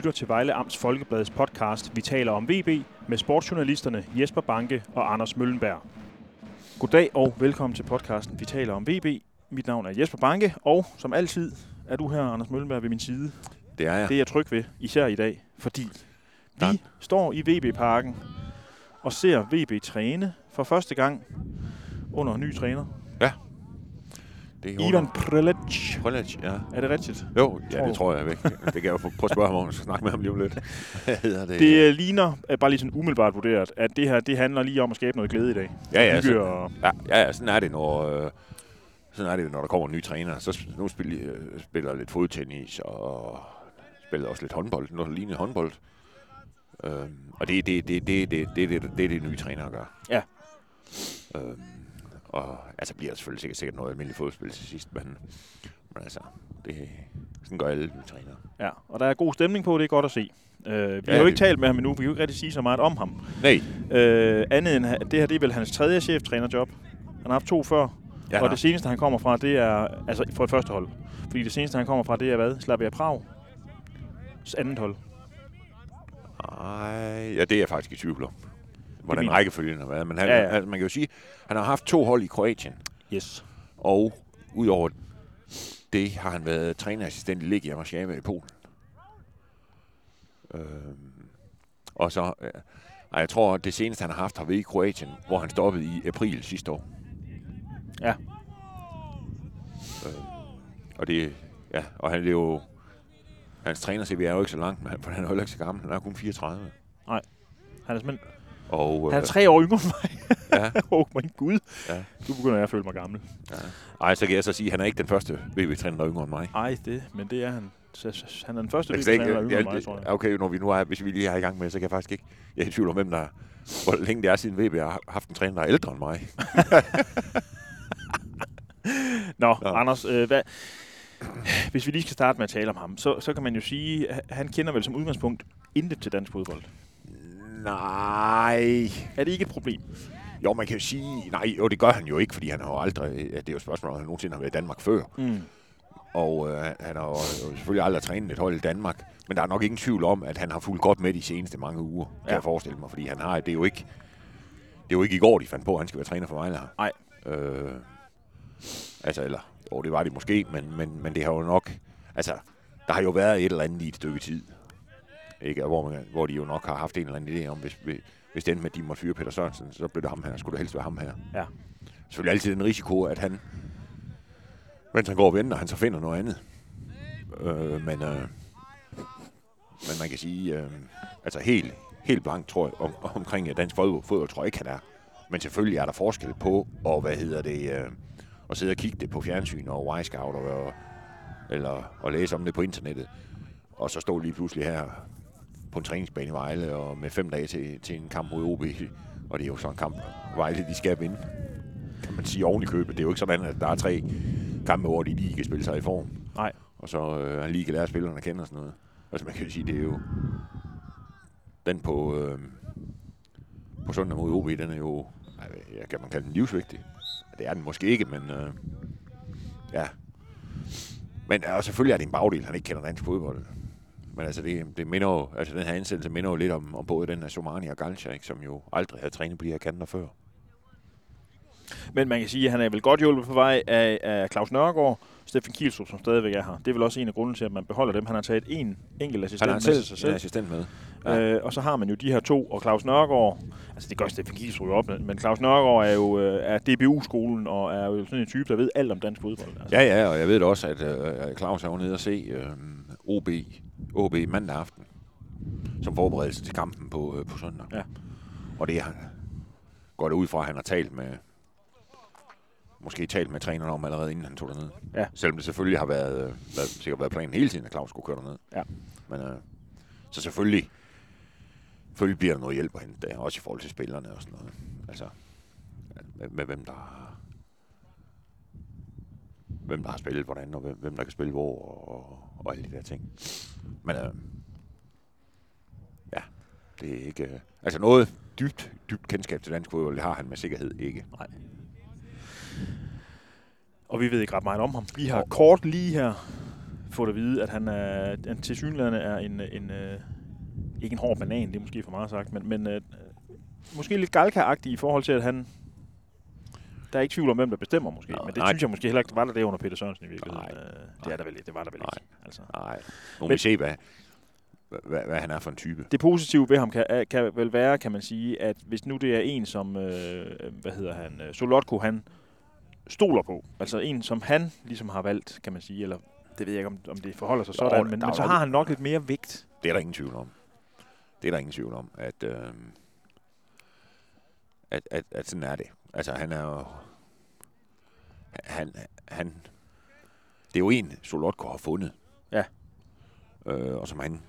lytter til Vejle Amts Folkebladets podcast Vi taler om VB med sportsjournalisterne Jesper Banke og Anders Møllenberg. Goddag og velkommen til podcasten Vi taler om VB. Mit navn er Jesper Banke, og som altid er du her, Anders Møllenberg, ved min side. Det er jeg. Det er jeg tryg ved, især i dag, fordi vi Ja. står i VB-parken og ser VB træne for første gang under en ny træner. Det er Ivan Prelic. Prelic, ja. Er det rigtigt? Jo, ja, Tror det tror jeg. Væk. Det kan jeg jo få- prøve at spørge ham om, så snakke med ham lige om lidt. Hvad hedder det? Det øh, ligner, øh, bare lige sådan umiddelbart vurderet, at det her det handler lige om at skabe noget glæde i dag. ja, ja, så, og, ja, ja, ja, sådan er det, når, øh, sådan er det, når der kommer en ny træner. Så nu spiller, øh, spiller lidt fodtennis og spiller også lidt håndbold. Noget, der ligner håndbold. Øhm, og det er det, det, det, det, det, det, det, det, det nye træner gør. Ja. Øhm, og altså bliver selvfølgelig sikkert, sikkert noget almindeligt fodspil til sidst, men, men altså, det, sådan gør alle trænere. ja, og der er god stemning på, det er godt at se. Uh, vi Ja, har jo ikke det- talt med ham endnu, vi kan jo ikke rigtig sige så meget om ham. Nej, Uh, andet end, det her det er vel hans tredje cheftrænerjob. Han har haft to før, ja, og det seneste han kommer fra, det er, altså for et første hold. Fordi det seneste han kommer fra, det er hvad? Slavia Prag? andet hold. Ej, ja, det er jeg faktisk i tvivl om. Hvordan mener- rækkefølgen har været. Men han, Ja, ja. Altså, man kan jo sige, han har haft to hold i Kroatien. Yes. Og udover det har han været trænerassistent i Legia Warszawa i Polen. Øhm, og så, øh, ej, jeg tror, det seneste han har haft har været i Kroatien, hvor han stoppede i april sidste år. Ja. Øhm, og det, ja, og han er jo, hans træner CV er jo ikke så langt, men han- for han er jo ikke så gammel. Han er kun 34. Han er simpelthen, Og, han er tre år yngre end mig. ja, Åh, oh, min gud. Ja. Nu begynder jeg at føle mig gammel. Ja. Ej, så kan jeg så sige, at han er ikke den første VB-træner, der er yngre end mig. Ej, det, men det er han. Så- Han er den første slet VB-træner, der er yngre end jeg, mig, tror jeg, okay, når vi nu er, hvis vi lige er i gang med, så kan jeg faktisk ikke. Jeg er i tvivl om, hvem der hvor længe det er siden VB har haft en træner, der er ældre end mig. Nå, Nå. Anders, øh, hvad, hvis vi lige skal starte med at tale om ham, så, så kan man jo sige, at han kender vel som udgangspunkt intet til dansk fodbold. Nej. Er det ikke et problem? Jo, man kan jo sige, nej, jo, det gør han jo ikke, fordi han har jo aldrig, ja, det er jo et spørgsmål, om han nogensinde har været i Danmark før. Mm. Og øh, han har jo selvfølgelig aldrig trænet et hold i Danmark. Men der er nok ingen tvivl om, at han har fulgt godt med de seneste mange uger, kan Ja. jeg forestille mig. Fordi han har, det er jo ikke, det er jo ikke i går, de fandt på, at han skal være træner for Vejle her. Nej. Øh, altså, eller, jo, det var det måske, men, men, men det har jo nok, altså, der har jo været et eller andet i et stykke tid. Ikke? Hvor, man, hvor de jo nok har haft en eller anden idé om, hvis, hvis det endte med, at de måtte fyre Peter Sørensen, så blev det ham her. Skulle det helst være ham her. Ja. Selvfølgelig altid en risiko, at han, mens han går og venter, han så finder noget andet. Øh, men, øh, men man kan sige, øh, altså helt, helt blank tror jeg, om, omkring dansk fodbold, fodbold, tror jeg ikke, han er. Men selvfølgelig er der forskel på, og hvad hedder det, øh, at sidde og kigge det på fjernsyn og Y-Scout, og, eller at læse om det på internettet, og så stå lige pludselig her på en træningsbane i Vejle, og med fem dage til, til en kamp mod OB, og det er jo sådan en kamp, Vejle de skal vinde, kan man sige oven i købet. Det er jo ikke sådan, at der er tre kampe, hvor de lige kan spille sig i form. Nej. Og så øh, han lige kan lære spillerne at kende og sådan noget. Altså man kan jo sige, det er jo... Den på, øh, på søndag mod OB, den er jo... Jeg kan man kalde den livsvigtig. Det er den måske ikke, men... Øh, ja. Men og selvfølgelig er det en bagdel, han ikke kender dansk fodbold. Men altså, det, det minder jo, altså den her ansættelse minder jo lidt om, om både den af Somani og Galcha, ikke, som jo aldrig havde trænet på de her kanter før. Men man kan sige, at han er vel godt hjulpet på vej af, af Claus Nørgaard, Steffen Kielstrup, som stadigvæk er her. Det er vel også en af grunden til, at man beholder dem. Han har taget en enkelt assistent Han har med sig selv. en assistent med. Ja. Øh, og så har man jo de her to, og Claus Nørgaard, altså det gør Steffen Kielstrup jo op, med, men Claus Nørgaard er jo øh, er DBU-skolen, og er jo sådan en type, der ved alt om dansk fodbold. Altså. Ja, ja, og jeg ved da også, at øh, Claus er jo nede og se øh, OB, OB mandag aften, som forberedelse til kampen på, øh, på søndag. Ja. Og det han går det ud fra, at han har talt med, måske talt med træneren om allerede inden han tog derned. Ja. Selvom det selvfølgelig har været, øh, været, sikkert været planen hele tiden, at Claus skulle køre derned. Ja. Men øh, så selvfølgelig, selvfølgelig bliver der noget hjælp at hente der, også i forhold til spillerne og sådan noget. Altså, med, med hvem der hvem der har spillet hvordan, og hvem, hvem der kan spille hvor, og, og alle de der ting. Men øh, ja, det er ikke... Øh, altså noget dybt, dybt kendskab til dansk fodbold, det har han med sikkerhed ikke. Nej. Og vi ved ikke ret meget om ham. Vi har kort lige her, fået at vide, at han er han til synligheden er en, en øh, ikke en hård banan, det er måske for meget sagt, men, men øh, måske lidt galka i forhold til, at han der er ikke tvivl om, hvem der bestemmer måske, Nå, men det nej. synes jeg måske heller ikke, var der det under Peter Sørensen i virkeligheden. Nej. Øh, det er der vel det var der vel Nej. ikke. Altså. Nej, nu må Men- vi se, hvad, hvad, hvad han er for en type. Det positive ved ham kan, kan vel være, kan man sige, at hvis nu det er en, som, øh, hvad hedder han, øh, Solotko, han stoler på, altså en, som han ligesom har valgt, kan man sige, eller det ved jeg ikke, om, om det forholder sig sådan, men, men så har han nok lidt mere vægt. Det er der ingen tvivl om. Det er der ingen tvivl om, at, øh, at, at, at sådan er det. Altså, han er jo... Han, han, det er jo en, Solotko har fundet. Ja. Øh, og som han...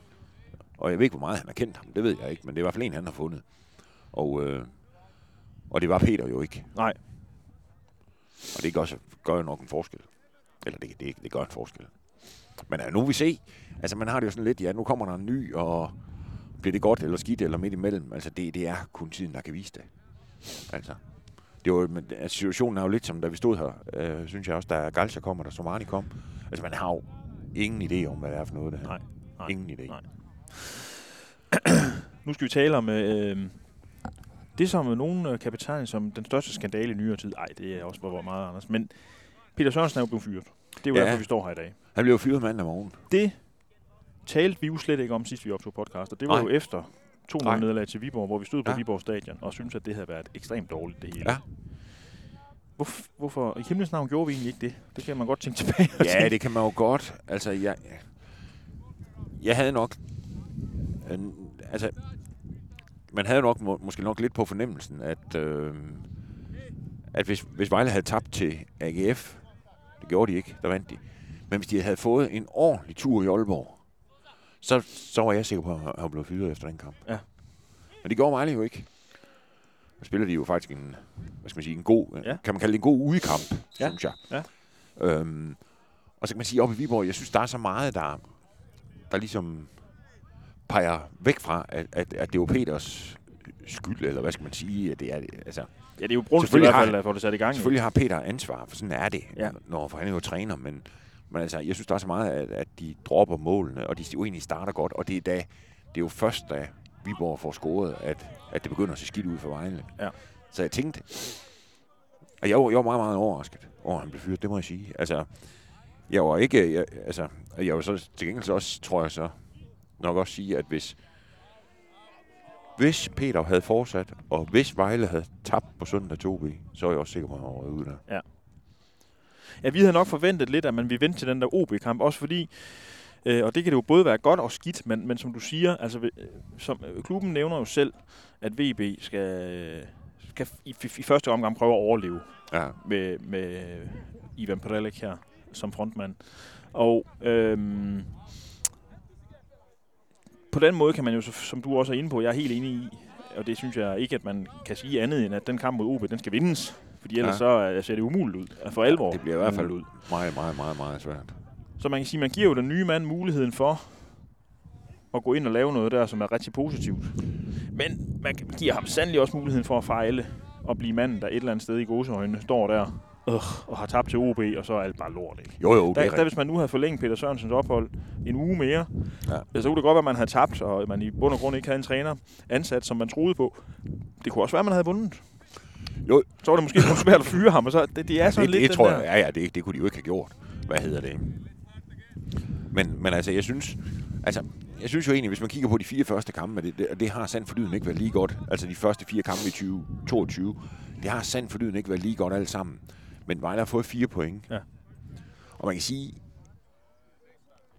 Og jeg ved ikke, hvor meget han har kendt ham. Det ved jeg ikke, men det er i hvert fald en, han har fundet. Og, øh, og det var Peter jo ikke. Nej. Og det gør, også, gør jo nok en forskel. Eller det, det, det gør en forskel. Men ja, nu vil vi se. Altså, man har det jo sådan lidt, ja, nu kommer der en ny, og bliver det godt eller skidt eller midt imellem. Altså, det, det er kun tiden, der kan vise det. Altså, det var, men, altså, situationen er jo lidt som, da vi stod her, øh, synes jeg også, da Galcia kom, og da Somani kom. Altså, man har jo ingen idé om, hvad det er for noget, det her. Nej, nej, Ingen idé. nej. Nu skal vi tale om øh, det, som nogen øh, kan betegne som den største skandale i nyere tid. Ej, det er også hvor meget anders. Men Peter Sørensen er jo blevet fyret. Det er jo Ja. derfor, vi står her i dag. Han blev jo fyret mandag morgen. Det talte vi jo slet ikke om, sidst vi optog podcast, og det var Nej. jo efter 2 Nej. nederlag til Viborg, hvor vi stod på Ja. Viborg Stadion og syntes, at det havde været ekstremt dårligt, det hele. Ja. Hvorfor, hvorfor i himlens navn gjorde vi egentlig ikke det? Det kan man godt tænke tilbage Ja, tænke. det kan man jo godt. Altså, jeg, jeg havde nok... Øh, altså, man havde nok må, måske nok lidt på fornemmelsen, at, øh, at hvis, hvis Vejle havde tabt til AGF, det gjorde de ikke, der vandt de, men hvis de havde fået en ordentlig tur i Aalborg, så, så var jeg sikker på, at han blevet fyret efter den kamp. Ja. Men det gjorde Vejle jo ikke. Så spiller de jo faktisk en, hvad skal man sige, en god, Ja. kan man kalde det en god udekamp, Ja. synes jeg. Ja. Øhm, og så kan man sige, oppe i Viborg, jeg synes, der er så meget, der, der ligesom peger væk fra, at, at, at det var Peters skyld, eller hvad skal man sige, at det er, altså, Ja, det er jo brugt i hvert fald få det sat i gang. jo. selvfølgelig har Peter ansvar, for sådan er det, Ja. når for han er jo træner, men, men altså, jeg synes, der er så meget, at, at de dropper målene, og de jo egentlig starter godt, og det er, da, det er jo først, da Viborg får scoret, at, at det begynder at se skidt ud for Vejle. Ja. Så jeg tænkte, og jeg var, jeg var meget, meget overrasket over, at han blev fyret, det må jeg sige. Altså, jeg var ikke, jeg, altså, jeg var så til gengæld så også, tror jeg så, nok også sige, at hvis, hvis Peter havde fortsat, og hvis Vejle havde tabt på søndag 2B, så er jeg også sikker på, at han var ud der. Ja, vi havde nok forventet lidt, at man ville vente til den der OB-kamp, også fordi, øh, og det kan det jo både være godt og skidt, men, men som du siger, altså, øh, som, øh, klubben nævner jo selv, at VB skal, skal i, i, i første omgang prøve at overleve Ja, med, med Ivan Perelek her som frontmand. Og øhm, på den måde kan man jo, som du også er inde på, jeg er helt enig i, og det synes jeg ikke, at man kan sige andet end, at den kamp mod OB, den skal vindes. Fordi ellers Ja. så øh, ser det umuligt ud. At for alvor det bliver i hvert fald umuligt ud. meget, meget, meget, meget svært. Så man kan sige, man giver jo den nye mand muligheden for at gå ind og lave noget der, som er rigtig positivt. Men man giver ham sandelig også muligheden for at fejle og blive manden, der et eller andet sted i gåseøjnene står der øh, og har tabt til OB, og så er alt bare lort. Ikke? Jo, jo, det Der, er der, hvis man nu havde forlænget Peter Sørensens ophold en uge mere, ja. så kunne det godt være, at man havde tabt, og man i bund og grund ikke havde en træner ansat, som man troede på. Det kunne også være, at man havde vundet. Jo. Så var det måske svært at fyre ham, og så det, det er sådan det, lidt det den tror der. jeg, ja, ja, det, det kunne de jo ikke have gjort. Hvad hedder det? Men, men altså, jeg synes, altså, jeg synes jo egentlig, hvis man kigger på de fire første kampe, det, det, og det har sandt for lyden ikke været lige godt. Altså de første fire kampe i 2022, det har sandt for lyden ikke været lige godt alt sammen. Men Vejle har fået fire point. Ja. Og man kan sige,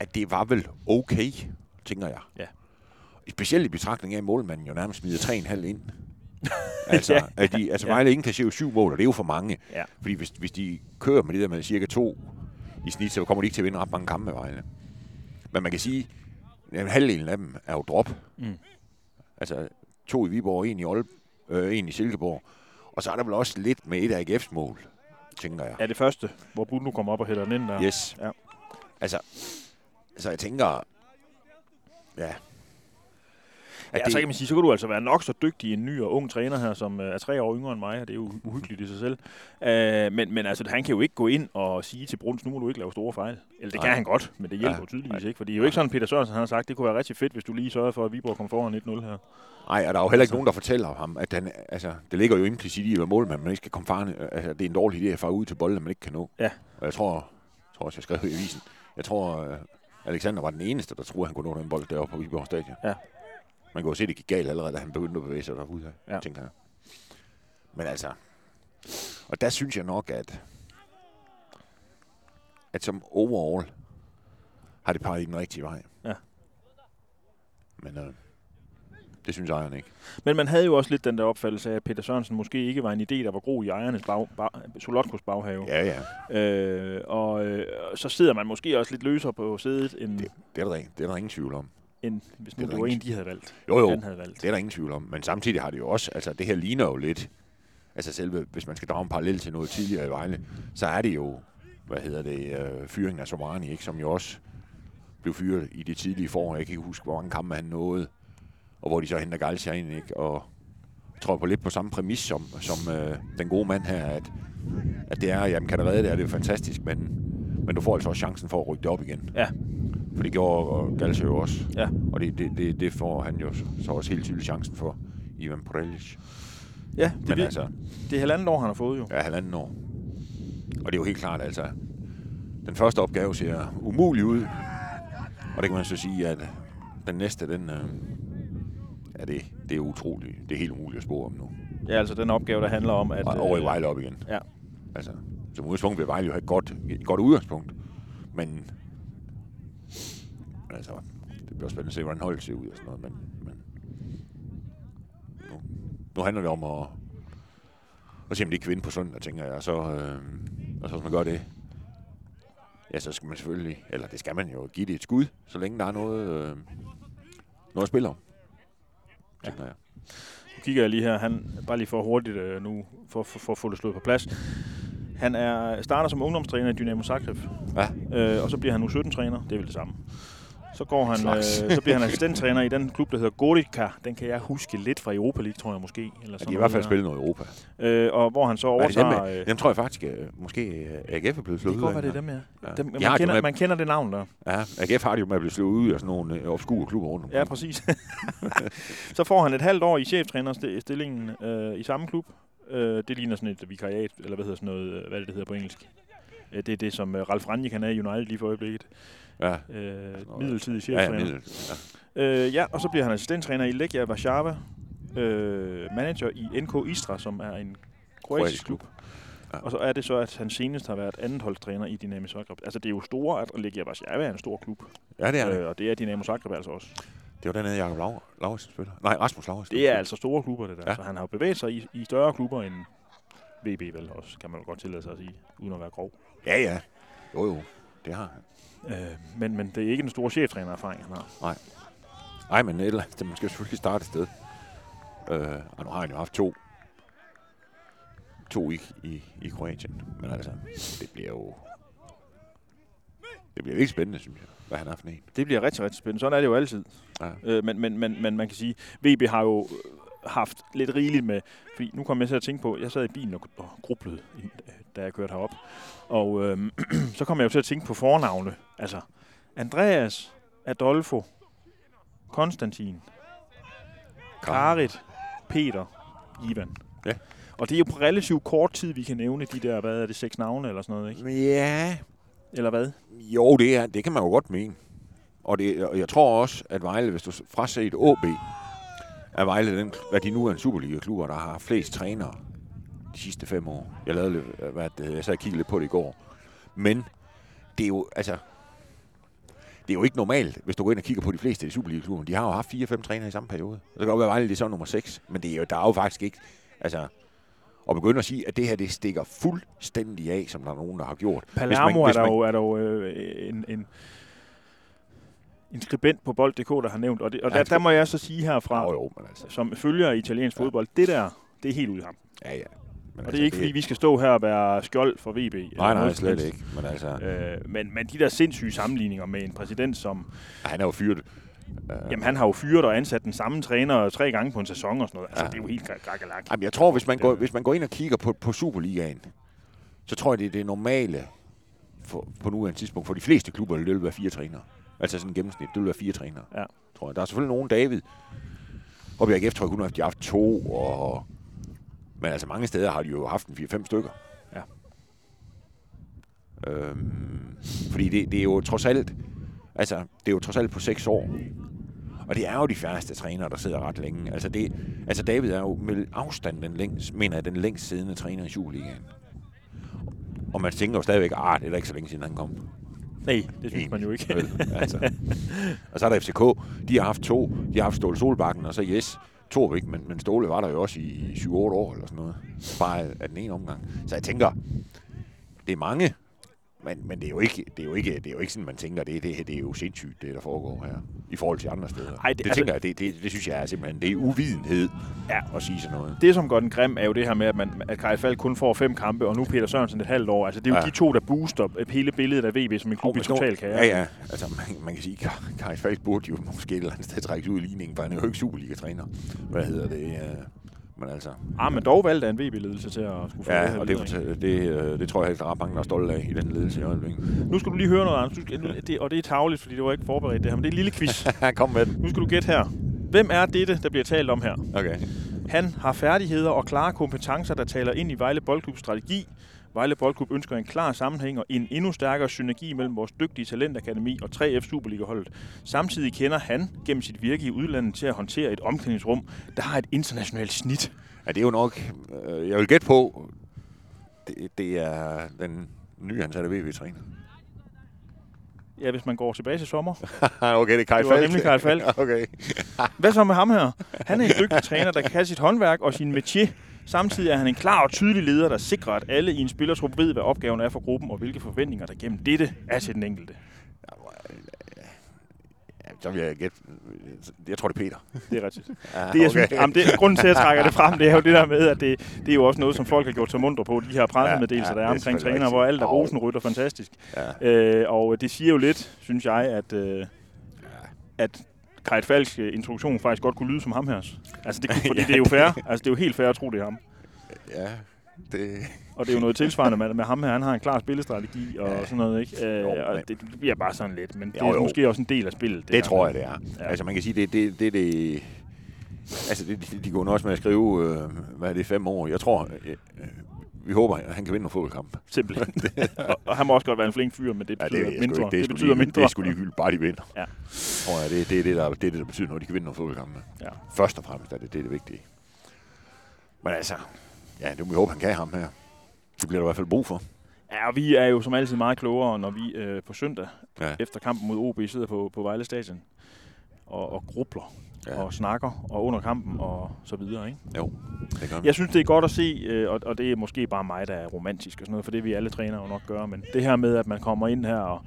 at det var vel okay, tænker jeg. Ja. Specielt i betragtning af, at målmanden jo nærmest smider 3,5 ind. altså, Ja, at de, altså ja. Vejle ikke kan se syv mål, og det er jo for mange. Ja. Fordi hvis, hvis de kører med det der med cirka to i snit, så kommer de ikke til at vinde ret mange kampe med Vejle. Men man kan sige, at halvdelen af dem er jo drop. Mm. Altså to i Viborg, en i, Aalb, øh, en i Silkeborg. Og så er der vel også lidt med et af AGF's mål, tænker jeg. Ja, det første, hvor nu kommer op og hælder den ind der. Yes. Ja. Altså, altså jeg tænker, ja, At Ja, så kan man sige, så kan du altså være nok så dygtig en ny og ung træner her, som øh, er tre år yngre end mig, og det er jo uhyggeligt i sig selv. Uh, men, men altså, han kan jo ikke gå ind og sige til Bruns, nu må du ikke lave store fejl. Eller det Nej. kan han godt, men det hjælper Ja. jo tydeligvis Nej. ikke. For det er jo ikke sådan, Peter Sørensen han har sagt, det kunne være rigtig fedt, hvis du lige sørgede for, at Viborg kom foran 1-0 her. Nej, og der er jo heller ikke nogen, der fortæller ham, at han, altså, det ligger jo implicit i at være målmand, man ikke skal komme farne. Altså, det er en dårlig idé at fare ud til bolden, man ikke kan nå. Ja. Og jeg tror, jeg tror også, jeg skrev i avisen, jeg tror, uh, Alexander var den eneste, der troede, han kunne nå den bold deroppe på Viborg Stadion. Ja. Man kan jo se, at det gik galt allerede, da han begyndte at bevæge sig derude, Ja. tænker jeg. Men altså, og der synes jeg nok, at, at som overall har det peget i den rigtige vej. Ja. Men øh, det synes ejeren ikke. Men man havde jo også lidt den der opfattelse af, at Peter Sørensen måske ikke var en idé, der var god i ejernes bag, bag, Solotkos baghave. Ja, ja. Øh, og øh, så sidder man måske også lidt løsere på sædet, end, Det, det, er der, ikke- det er der ingen tvivl om. End hvis nu det er det, der var en, de havde valgt. Jo, jo. Han havde valgt. Det er der ingen tvivl om. Men samtidig har det jo også, altså det her ligner jo lidt, altså selve, hvis man skal drage en parallel til noget tidligere i Vejle, så er det jo, hvad hedder det, øh, fyringen af Somani, ikke, som jo også blev fyret i de tidlige forår. Jeg kan ikke huske, hvor mange kampe han nåede, og hvor de så henter Galcia ind, ikke, og jeg tror på lidt på samme præmis som, som øh, den gode mand her, at, at det er, jamen kan du redde det, er det jo fantastisk, men, men du får altså også chancen for at rykke det op igen. Ja. For det gjorde Galcia jo også. Ja. Og det, det, det, det får han jo så også helt tydeligt chancen for, Ivan Prelic. Ja, det, Men er, altså, det er halvanden år, han har fået jo. ja, halvanden år. Og det er jo helt klart, altså, den første opgave ser umulig ud. Og det kan man så sige, at den næste, den, øh, ja, det, det er utroligt. Det er helt umuligt at spore om nu. Ja, altså den opgave, der handler om, at... Og over i øh, Vejle op igen. Ja. Altså, som udgangspunkt vil Vejle jo have et godt, et godt udgangspunkt. Men, men altså, det bliver spændende at se, hvordan holdet ser ud og sådan noget. Men, men nu, nu handler det om at, at se, om de kan vinde på søndag, tænker jeg. Og så, øh, og så hvis man gør det, ja, så skal man selvfølgelig, eller det skal man jo, give det et skud, så længe der er noget, øh, noget at spille om. Tænker jeg. Nu kigger jeg lige her, han, bare lige for hurtigt øh, nu, for, for, for at få det slået på plads. Han er, starter som ungdomstræner i Dynamo Zagreb, Ja, øh, og så bliver han nu 17-træner, det er vel det samme. Så, går han, øh, så bliver han assistenttræner i den klub, der hedder Gorica. Den kan jeg huske lidt fra Europa League, tror jeg måske. Eller de sådan har i hvert fald spillet noget i Europa. Øh, og hvor han så Er det dem, overtager... med? Øh, Dem tror jeg faktisk, øh, måske øh, AGF er blevet det slået kan ud godt af. være, det er dem, ja. Ja. Dem, De man, det jo kender, med- man kender det navn der. Ja, AGF har det jo med at blive slået ud af sådan nogle øh, obskure klubber rundt omkring. Ja, præcis. så får han et halvt år i cheftrænerstillingen øh, i samme klub. Øh, det ligner sådan et vikariat, eller hvad hedder sådan noget, øh, hvad det, det hedder på engelsk? Øh, det er det, som øh, Ralf Rangnick han er i United lige for øjeblikket. Ja, Øh, midlertidig ja, ja, cheftræner. middel. Ja. Øh, ja, og så bliver han assistenttræner i Legia Warszawa. Øh, manager i NK Istra, som er en kroatisk klub. Ja. Og så er det så, at han senest har været andenholdstræner i Dynamo Zagreb. Altså, det er jo store, at Legia Warszawa er en stor klub. ja, det er det. Øh, og det er Dynamo Zagreb altså også. Det var den her Jacob Lau- Lauritsen spiller. Nej, Rasmus Lauritsen. Det er altså store klubber, det der. Ja. Ja. Så han har jo bevæget sig i, i større klubber end VB vel også, kan man jo godt tillade sig at sige, uden at være grov. Ja, ja. Jo, jo. Det har han. Øh, men, men det er ikke den store cheftrænererfaring, han har. Nej, men et eller andet, man skal selvfølgelig starte et sted. Øh, og nu har han jo haft to. To i, i, i Kroatien. Men altså, det bliver jo... Det bliver virkelig spændende, synes jeg, hvad han er for en. Det bliver rigtig, rigtig spændende. Sådan er det jo altid. Ja. Øh, men, men, men, men man kan sige, VB har jo haft lidt rigeligt med, fordi nu kom jeg til at tænke på, jeg sad i bilen og, og grublede, da jeg kørte herop. Og øh, så kom jeg jo til at tænke på fornavne. Altså, Andreas, Adolfo, Konstantin, Karit, Peter, Ivan. Ja. Og det er jo på relativt kort tid, vi kan nævne de der, hvad er det, seks navne eller sådan noget, ikke? Ja, Eller hvad? Jo, det, er, det kan man jo godt mene. Og, det, og jeg tror også, at Vejle, hvis du fraset OB, er Vejle den, hvad de nu er en Superliga-klub, der har flest trænere de sidste fem år. Jeg lavede lidt, hvad det, hedder, jeg sad og kiggede lidt på det i går. Men det er jo, altså, det er jo ikke normalt, hvis du går ind og kigger på de fleste af de Superliga-klubber. De har jo haft fire-fem trænere i samme periode. Det kan godt være, Vejle det er så nummer 6, men det er jo, der er jo faktisk ikke, altså, at begynde at sige, at det her, det stikker fuldstændig af, som der er nogen, der har gjort. Hvis man- Palermo hvis er der jo, er der jo øh, en, en, en skribent på bold.dk, der har nævnt, og, det, og Ja, der, der må jeg så sige herfra, Jo, jo, men altså, som følger af italiensk Ja. fodbold, det der, det er helt ude i ham. ja, ja. Men Og det er ikke, fordi vi skal stå her og være skjold for VB. Nej, nej, slet helst. ikke. Men altså, Øh, men, men de der sindssyge sammenligninger med en præsident, som... han er jo fyret Jamen, han har jo fyret og ansat den samme træner tre gange på en sæson og sådan noget. Altså, Ja. det er jo helt gakkelak. Jamen, jeg tror, hvis man, går, hvis man går ind og kigger på, på Superligaen, så tror jeg, det er det normale for, på nuværende tidspunkt. For de fleste klubber, det vil være fire trænere. Altså sådan en gennemsnit, det vil være fire trænere. Ja. Tror jeg. Der er selvfølgelig nogen, David. Og AGF tror jeg kun, at de har haft to. Og, men altså mange steder har de jo haft en 4-5 stykker. Ja. Øhm, fordi det, det er jo trods alt, altså det er jo trods alt på seks år. Og det er jo de færreste trænere, der sidder ret længe. Altså, det, altså David er jo med afstand den længst, mener jeg, den længst siddende træner i Superligaen. Og man tænker jo stadigvæk, ah, det er da ikke så længe siden han kom. Nej, det synes man jo ikke. Vel, altså. Og så er der FCK, de har haft to. De har haft Ståle Solbakken, og så yes, to ikke, men, men Ståle var der jo også i 7-8 år eller sådan noget. Bare af den ene omgang. Så jeg tænker, det er mange, men, men det, er jo ikke, det, er jo ikke, det er jo ikke sådan, man tænker, det, det, det er jo sindssygt, det der foregår her, i forhold til andre steder. Ej, det- det, altså- tænker jeg, det, det, det, synes jeg er simpelthen, det er uvidenhed Ja. at sige sådan noget. Det, som gør den grim, er jo det her med, at, man, at Kai Falk kun får fem kampe, og nu Peter Sørensen et halvt år. Altså, det er jo Ja. de to, der booster hele billedet af VB som en klub i hvis nu- total kaos. Ja, ja. Altså, man, man kan sige, at Kajs Falk burde jo måske et eller andet sted trækkes ud i ligningen, for han er jo ikke Superliga-træner. Hvad hedder det? øh, Men altså... Ah, men dog valgte en VB-ledelse til at skulle få Ja, og det, det, øh, det tror jeg helt, ret mange, der er stolte af i den ledelse i øjeblikket. Nu skal du lige høre noget, Anders. Du skal, nu- det, og det er tageligt, fordi det var ikke forberedt det her, men det er en lille quiz. Kom med den. Nu skal du gætte her. Hvem er dette, der bliver talt om her? Okay. Han har færdigheder og klare kompetencer, der taler ind i Vejle Boldklubs strategi. Vejle Boldklub ønsker en klar sammenhæng og en endnu stærkere synergi mellem vores dygtige talentakademi og 3F Superliga-holdet. Samtidig kender han gennem sit virke i udlandet til at håndtere et omklædningsrum, der har et internationalt snit. Ja, det er jo nok... Øh, jeg vil gætte på, det, det er den nye ansatte VV-træner. Ja, hvis man går tilbage til sommer. okay, det er Kai Det var Falk. nemlig Kai Falk. okay. Hvad så med ham her? Han er en dygtig træner, der kan sit håndværk og sin métier. Samtidig er han en klar og tydelig leder, der sikrer, at alle i en spillertrup ved, hvad opgaven er for gruppen, og hvilke forventninger, der gennem dette er til den enkelte. Så vil jeg gætte... Jeg tror, det er Peter. Det er rigtigt. Ja, Det, jeg synes, jamen, det, grunden til, at jeg trækker det frem, det er jo det der med, at det, det er jo også noget, som folk har gjort sig mundre på. De her pressemeddelelser, Ja, der ja, er det er omkring træner, hvor alt er rosenrødt og fantastisk. Ja. Øh, og det siger jo lidt, synes jeg, at, øh, at Kajt Falks øh, introduktion faktisk godt kunne lyde som ham her. Altså, det, kunne- fordi Ja. det er jo fair. Altså, det er jo helt fair at tro, det er ham. ja, det... Og det er jo noget tilsvarende med, med ham her. Han har en klar spillestrategi og Ja. sådan noget, ikke? Øh, Jo, og det, det bliver bare sådan lidt. Men det Jo, er jo. måske også en del af spillet. Det her. tror jeg, det er. Ja. Altså, man kan sige, det det, det, det Altså, det, de, de går også med at skrive, øh, hvad er det, fem år. Jeg tror, øh, øh, vi håber, at han kan vinde en fodboldkamp. Simpelthen. og, og, han må også godt være en flink fyr, men det Ja, betyder det, er sgu mindre. ikke- Det, sgu betyder lige- mindre. Det er sgu ligegyldigt, bare de vinder. Ja. Tror jeg, det, det, er det, der, det er det, der betyder noget, de kan vinde nogle kampe. Ja. Først og fremmest er det, det er det vigtige. Men altså, ja, det må vi håbe, han kan ham her. Det bliver der i hvert fald brug for. Ja, og vi er jo som altid meget klogere, når vi øh, på søndag Ja. efter kampen mod OB sidder på, på Vejle Stadion og, og grubler ja. Ja. og snakker og under kampen og så videre. Ikke? Jo, det gør vi. Jeg synes, det er godt at se, øh, og, og det er måske bare mig, der er romantisk og sådan noget, for det vil alle trænere jo nok gøre, men det her med, at man kommer ind her og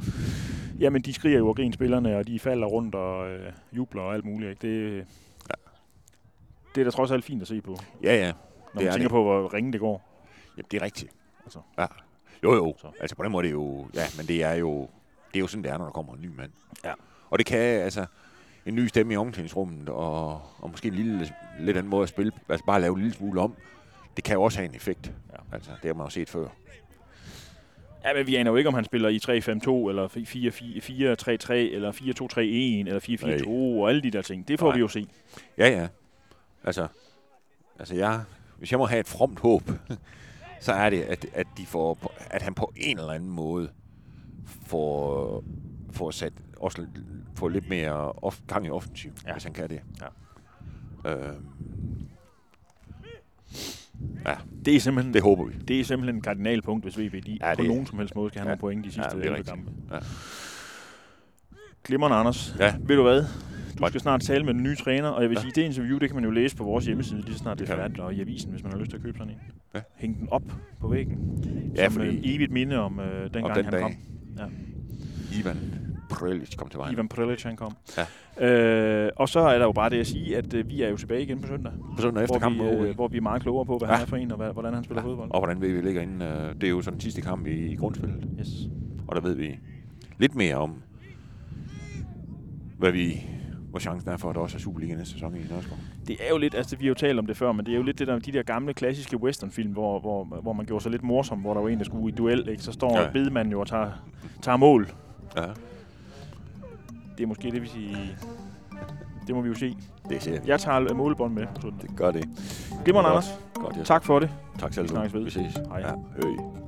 Jamen, de skriger jo og griner spillerne, og de falder rundt og øh, jubler og alt muligt. Ikke? Det, det er da trods alt fint at se på, Ja, ja. når Det man er tænker det. på, hvor ringe det går. Jamen, det er rigtigt. Altså. Ja. Jo, jo. Så. Altså, på den måde er det jo... Ja, men det er jo... Det er jo sådan, det er, når der kommer en ny mand. Ja. Og det kan, altså... En ny stemme i omklædningsrummet, og, og måske en lille, lidt anden måde at spille, altså bare lave en lille smule om, det kan jo også have en effekt. Ja. Altså, det har man jo set før. Ja, men vi aner jo ikke, om han spiller i 3-5-2, eller 4-3-3, eller 4-2-3-1, eller 4-4-2, og alle de der ting. Det får Nej. vi jo se. Ja, ja. Altså, altså jeg, hvis jeg må have et fromt håb, så er det, at, at, de får, at han på en eller anden måde får, får sat også får lidt mere off, gang i offensiv, Ja. hvis han kan det. Ja. Øhm, ja, Det er simpelthen, det håber vi. det er simpelthen en kardinalpunkt, hvis VB de Ja, på det- nogen som helst måde skal have ja. nogle point de sidste Ja, det er 11 rigtigt. kampe. Ja. Glimrende, Anders. Ja. Ved du hvad? Du skal snart tale med den nye træner, og jeg vil Ja. sige, det interview, det kan man jo læse på vores hjemmeside, lige så snart det er færdigt, og i avisen, hvis man har lyst til at købe sådan en. Ja. Hæng den op på væggen. Ja, som fordi- øh, evigt minde om øh, dengang den han dag. kom. Ja. Ivan Prelic kom til vejen. Ivan Prelic, han kom. Ja. Øh, og så er der jo bare det at sige, at øh, vi er jo tilbage igen på søndag. På søndag efter hvor, kampen vi, mod øh, hvor vi er meget klogere på, hvad Ja. han er for en, og hvad, hvordan han spiller Ja. fodbold. Og hvordan vi ligger inde. øh, Det er jo sådan den sidste kamp i, i grundspillet. Yes. Og der ved vi lidt mere om, hvad vi, hvor chancen er for, at der også er Superliga næste sæson i Nørreskov. Det er jo lidt, altså vi har jo talt om det før, men det er jo lidt det der, de der gamle klassiske westernfilm, hvor, hvor, hvor man gjorde sig lidt morsom, hvor der var en, der skulle i duel, ikke? så står ja. bedemanden jo og tager, tager mål. Ja, Det er måske det, vi siger. Det må vi jo se. det ser vi. Jeg tager målebånd med. Det gør det. Glimrende. Anders. Godt, ja. Tak for det. Tak selv. du. Snakkes ved. Vi ses. Hej. Ja, høj.